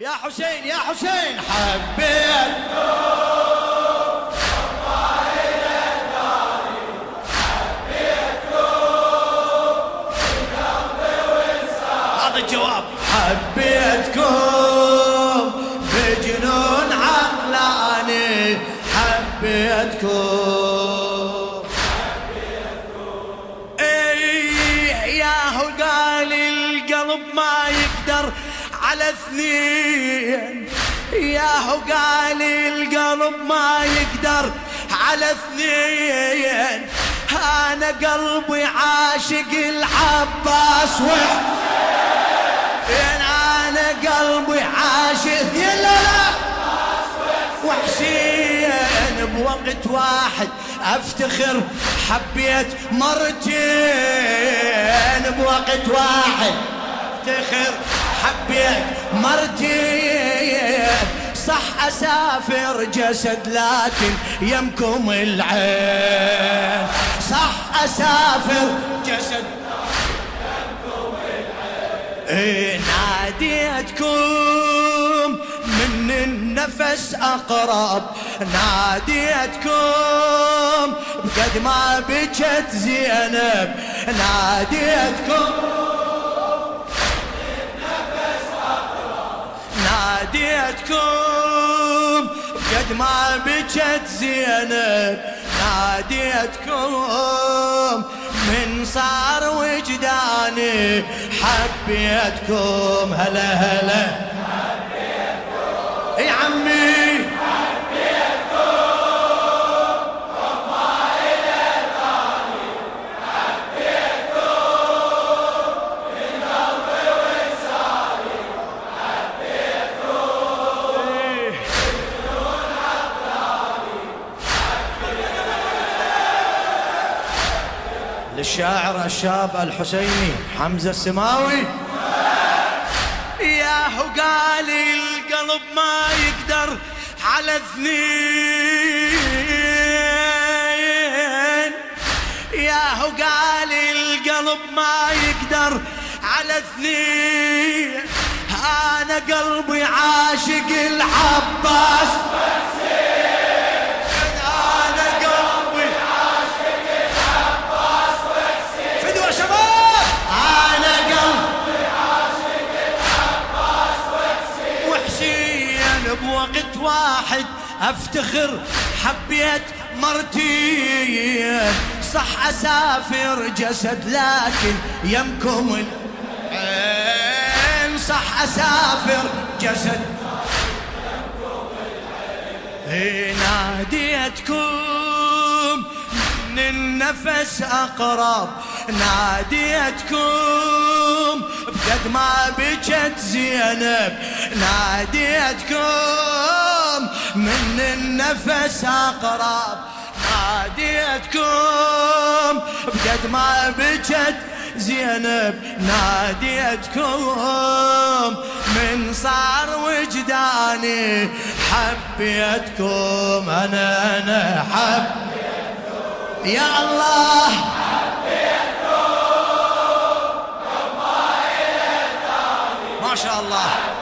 يا حسين يا حسين. حبيت. حبيتكم. اثنين ياهو قال القلب ما يقدر على اثنين. أنا قلبي عاشق العباس وح أنا قلبي عاشق يا لا لا. وحسين بوقت واحد أفتخر حبيت مرتين. بوقت واحد أفتخر حبيت مرتين. صح أسافر جسد لكن يمكم العين. صح أسافر جسد إيه ناديتكم من النفس أقرب. ناديتكم بقد ما بكت زينب. ناديتكم ناديتكم قد ما بكت زينب ناديتكم من صار وجداني حبيتكم هلا هلا. يا عمي. للشاعر الشاب الحسيني حمزة السماوي. ياهو قال القلب ما يقدر على اثنين. ياهو قال القلب ما يقدر على اثنين. أنا قلبي عاشق العباس. واحد افتخر حبيت مرتين صح اسافر جسد لكن يمكم العين. صح اسافر جسد. ناديتكم من النفس أقرب. ناديتكم بقد ما بكت زينب. ناديتكم من النفس أقرب. ناديتكم بقد ما بكت زينب ناديتكم من صار وجداني حبيتكم أنا أنا حب يا الله. ما شاء الله.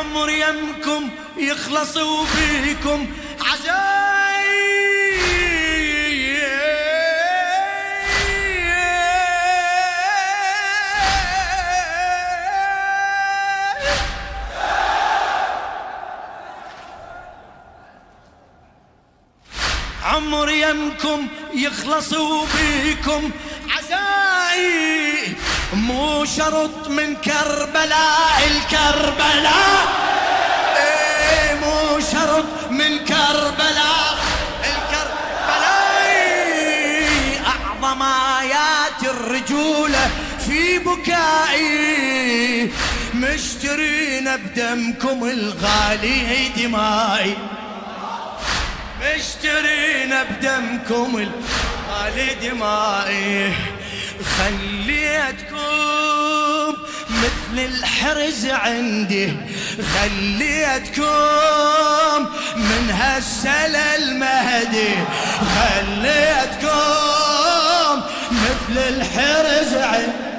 اي عمر يمكم يخلص وبيكم عزاي عمر يمكم يخلص وبيكم مو شرط من كربلاء الكربلاء. إيه مو شرط من كربلاء الكربلاء. أعظم آيات الرجوله في بكائي. مشترين بدمكم الغالي دمائي. مشترين بدمكم الغالي دمائي. خليتكم مثل الحرز عندي خليتكم من هالسل المهدي خليتكم مثل الحرز عندي.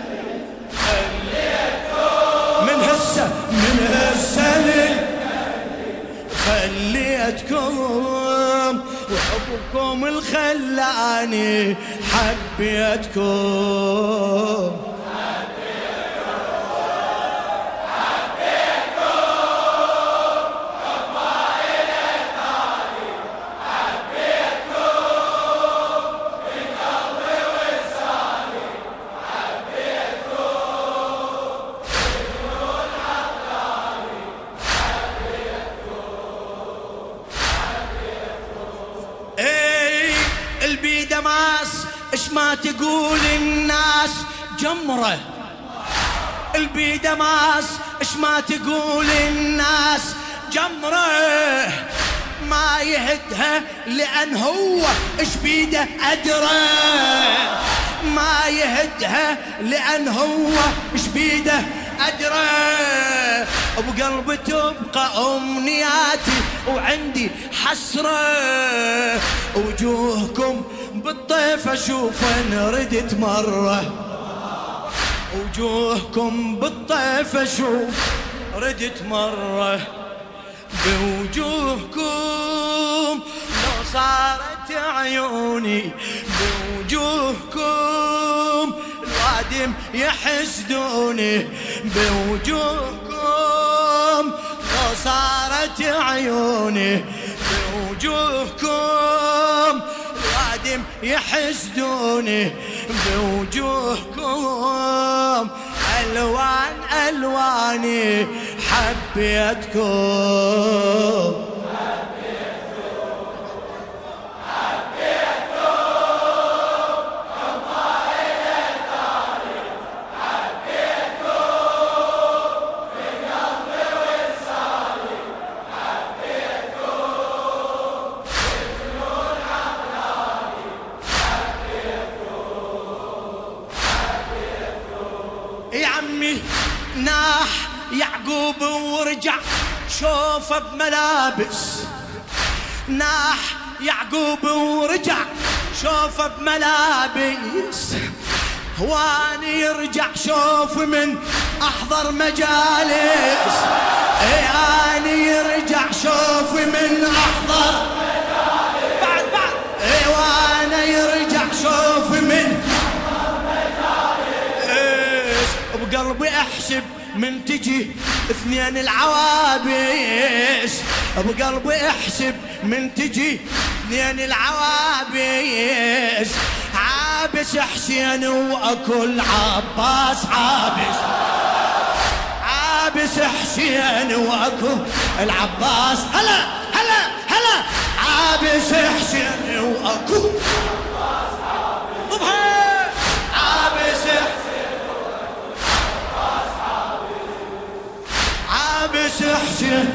من هسه من هالسل خليتكم وحبكم الخلاني حبيتكم. ما تقول الناس جمرة. البيدة ماس اش ما تقول الناس جمرة. ما يهدها لأن هو اش بيده أدرى. ما يهدها لأن هو اش بيده أدرى. بقلبي تبقى أمنياتي وعندي حسرة. وجوهكم بالطيف أشوف إن ردت مرة. وجوهكم بالطيف أشوف ردت مرة. بوجوهكم لو صارت عيوني بوجوهكم الوادم يحسدوني. بوجوهكم لو صارت عيوني بوجوهكم الوادم يحسدوني بوجوهكم. ألوان ألواني حبيتكم. يعقوب ورجع شوفه بملابس. ناح يعقوب ورجع شوفه بملابس. هواني يرجع شوف من أحضر مجالس. هواني يرجع شوف من أحضر مجالس. بعد بعد. هواني يرجع شوف من بقلبي أحسب من تجي اثنين العوابس. بقلبي أحسب من تجي اثنين العوابس. عابس حسين وأكل عباس عابس. عابس حسين وأكل العباس. هلا هلا هلا. عابس حسين وأكل عباس عابس حسين حسين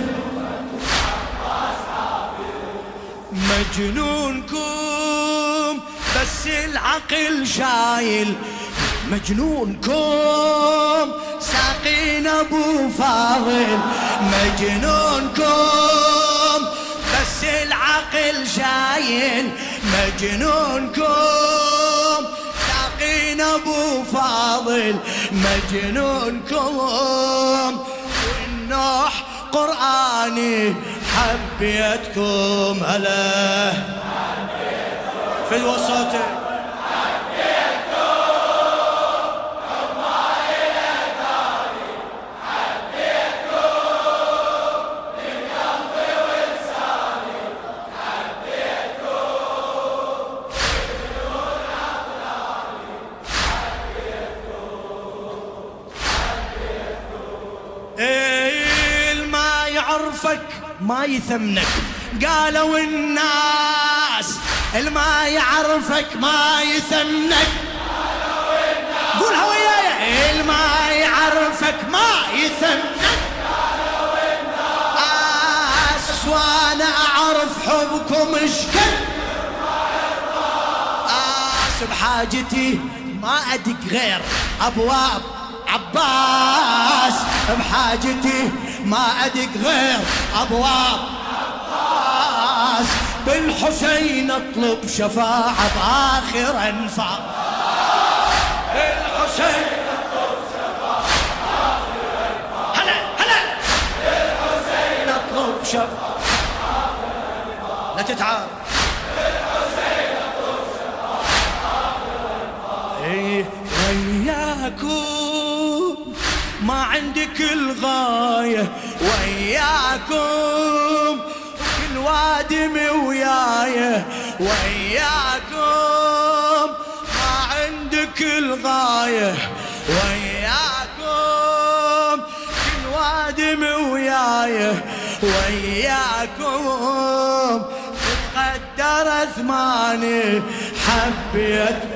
مجنونكم بس العقل شايل مجنونكم ساقين أبو فاضل. مجنونكم بس العقل شايل مجنونكم ساقين أبو فاضل. مجنونكم نوح قرآني حبيتكم هلا. في الوسط. يثمنك. قالوا الناس الما يعرفك ما يثمنك. قولها وياي الما يعرفك ما يثمنك. آس وأنا أعرف حبكم اشكل بحاجتي ما ادق غير. أبواب عباس بحاجتي ما أدق غير أبواب عباس بالحسين أطلب شفاعة بآخر أنفاس بالحسين أطلب شفاعة هلا هلا. بالحسين أطلب شفاعة لا تتعب إيه وياكم. ما عندك الغاية وياكم كل وادم وياي. وياكم ما عندك الغاية. وياكم كل وادم وياي. وياكم تقدر ثماني حبيت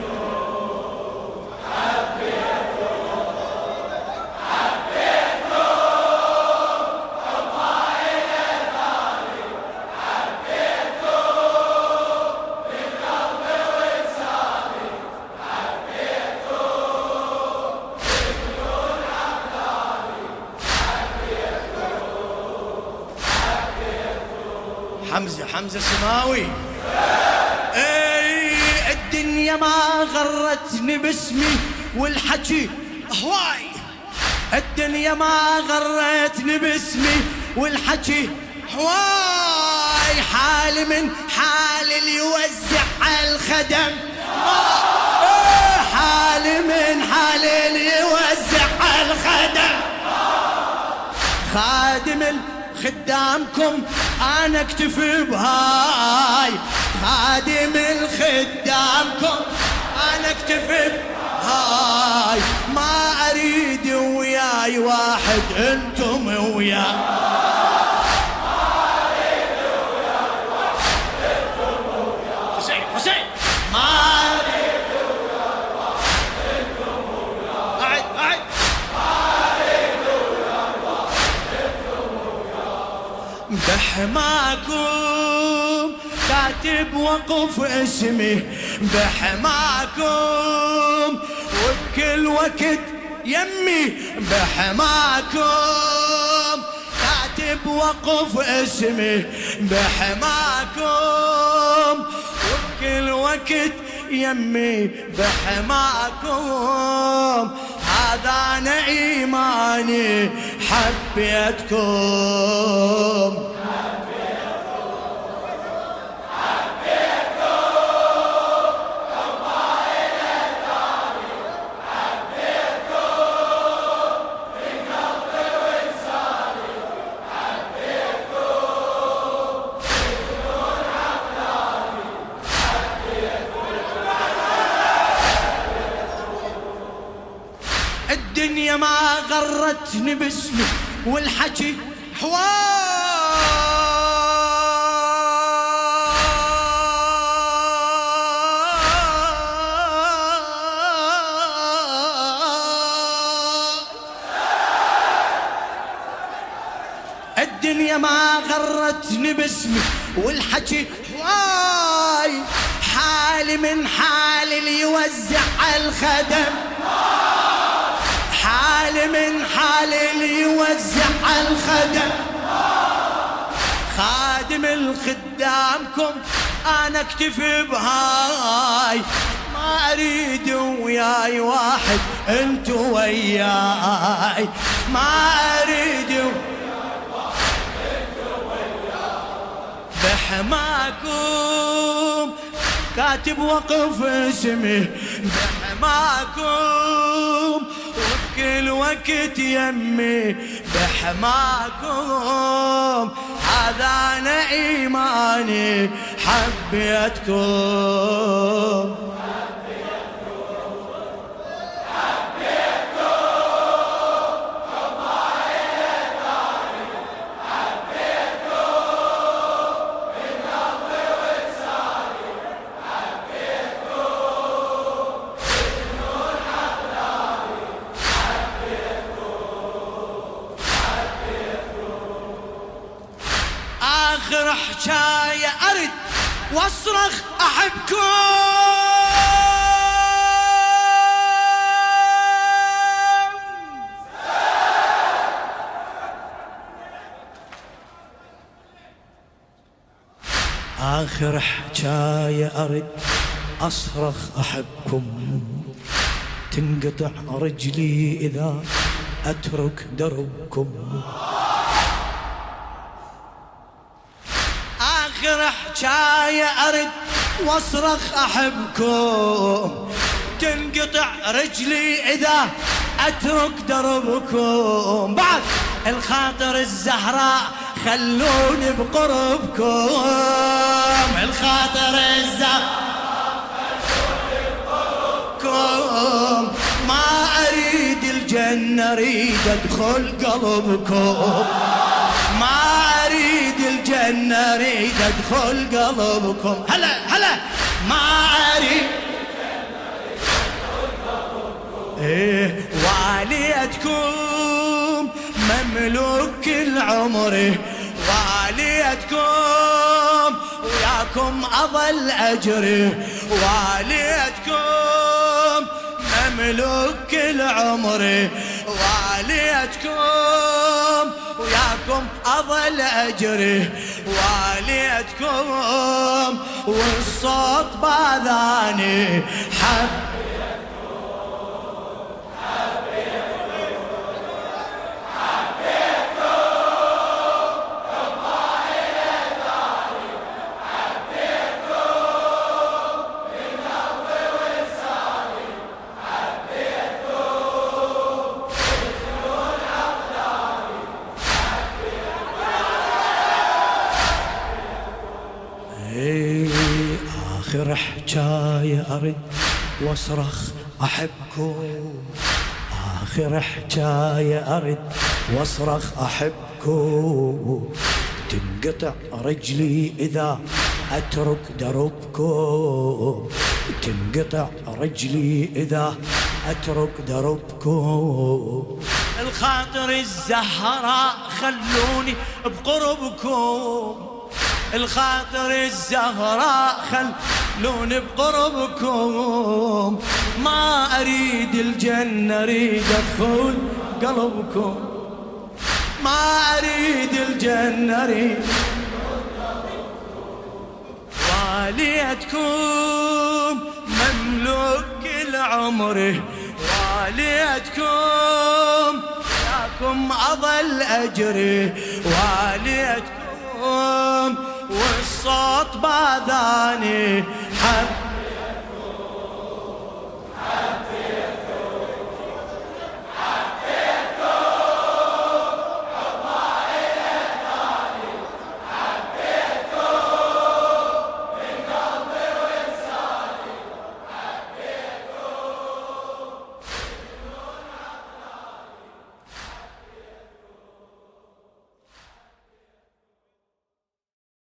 حمزة حمزة سماوي إي الدنيا ما غرتني باسمي والحكي هواي. الدنيا ما غرتني باسمي والحكي هواي. حالي من حال اللي يوزع الخدم. حالي من حال اللي يوزع الخدم. خادم خدامكم أنا اكتفي بهاي. خادم الخدامكم أنا اكتفي بهاي. ما أريد وياي واحد أنتم وياي. بحماكم. كاتب وقف اسمي بحماكم. وبكل وقت يمي بحماكم. كاتب وقف اسمي بحماكم. وبكل وقت يمي بحماكم. هذا أنا ايماني حبيتكم. الدنيا ما غرتني باسمي والحكي حوار. الدنيا ما غرتني باسمي والحكي هواي حالي من حالي اللي يوزع الخدم. حالي من حالي اللي يوزع الخدم. خادم الخدامكم أنا اكتفي بهاي. ما أريد وياي واحد أنتو وياي. ما أريد بحماكم كاتب وقف اسمي بحماكم وبكل وقت يمي بحماكم. هذا أنا ايماني حبيتكم حكاية أرد واصرخ أحبكم. آخر حكاية أرد أصرخ أحبكم. تنقطع رجلي إذا أترك دربكم. حكاية أرد واصرخ أحبكم. تنقطع رجلي إذا أترك دربكم. بعد الخاطر الزهراء خلوني بقربكم. الخاطر الزهراء ما أريد الجنة أريد أدخل قلبكم. الجنة أريد أدخل قلبكم. هلا هلا. ما أريد إيه واليتكم مملوك العمر واليتكم وياكم أظل أجري. واليتكم مملوك العمر واليتكم وياكم أظل أجري واليتكم والصوت بأذاني حب أرد واصرخ أحبكم. آخر حجاية أرد واصرخ أحبكم. تنقطع رجلي إذا أترك دربكم. تنقطع رجلي إذا أترك دربكم. الخاطر الزهراء خلوني بقربكم. الخاطر الزهراء خلوني بقربكم. ما أريد الجنة أريد أدخل قلبكم. ما أريد الجنة أريد واليتكم مملوك العمر. واليتكم ياكم أظل أجري. واليتكم والصوت باذاني. I've